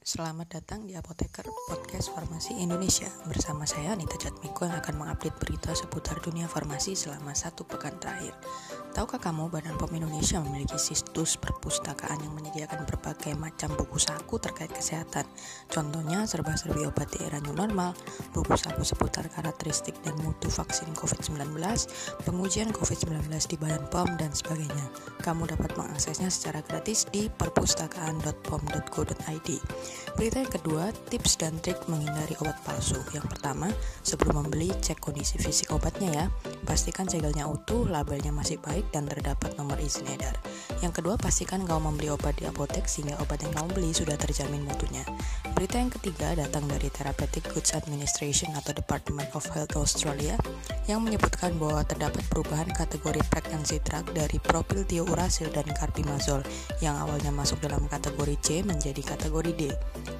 Selamat datang di Apoteker Podcast Farmasi Indonesia. Bersama saya Anita Jatmiko yang akan mengupdate berita seputar dunia farmasi selama satu pekan terakhir. Tahukah kamu Badan POM Indonesia memiliki situs perpustakaan yang menyediakan berbagai macam buku saku terkait kesehatan? Contohnya serba-serbi obat di era new normal Buku saku seputar karakteristik dan mutu vaksin COVID-19 Pengujian COVID-19 di Badan POM dan sebagainya. Kamu dapat mengaksesnya secara gratis di perpustakaan.pom.go.id Berita yang kedua, tips dan trik menghindari obat palsu. Yang pertama, sebelum membeli, cek kondisi fisik obatnya ya. Pastikan segelnya utuh, labelnya masih baik, dan terdapat nomor izin edar. Yang kedua, pastikan kau membeli obat di apotek sehingga obat yang kamu beli sudah terjamin mutunya. Berita yang ketiga datang dari Therapeutic Goods Administration atau Department of Health Australia yang menyebutkan bahwa terdapat perubahan kategori pregnancy drug dari propylthiouracil dan carbimazole yang awalnya masuk dalam kategori C menjadi kategori D.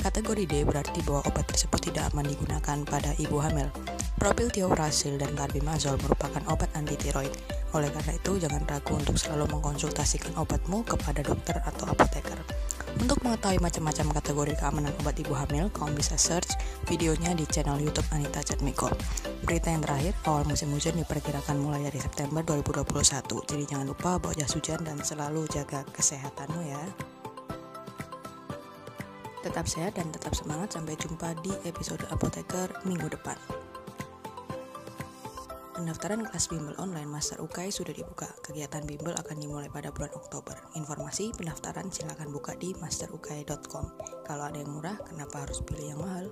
Kategori D berarti bahwa obat tersebut tidak aman digunakan pada ibu hamil. Propylthiouracil dan carbimazole merupakan obat anti tiroid. Oleh karena itu, jangan ragu untuk selalu mengkonsultasikan obatmu kepada dokter atau apoteker. Untuk mengetahui macam-macam kategori keamanan obat ibu hamil, kamu bisa search videonya di channel YouTube Anita Chatmiko. Berita yang terakhir, awal musim hujan diperkirakan mulai dari September 2021. Jadi jangan lupa bawa jas hujan dan selalu jaga kesehatanmu ya. Tetap sehat dan tetap semangat. Sampai jumpa di episode Apoteker minggu depan. Pendaftaran kelas bimbel online Master UKAI sudah dibuka. Kegiatan bimbel akan dimulai pada bulan Oktober. Informasi pendaftaran silakan buka di masterukai.com. Kalau ada yang murah, kenapa harus pilih yang mahal?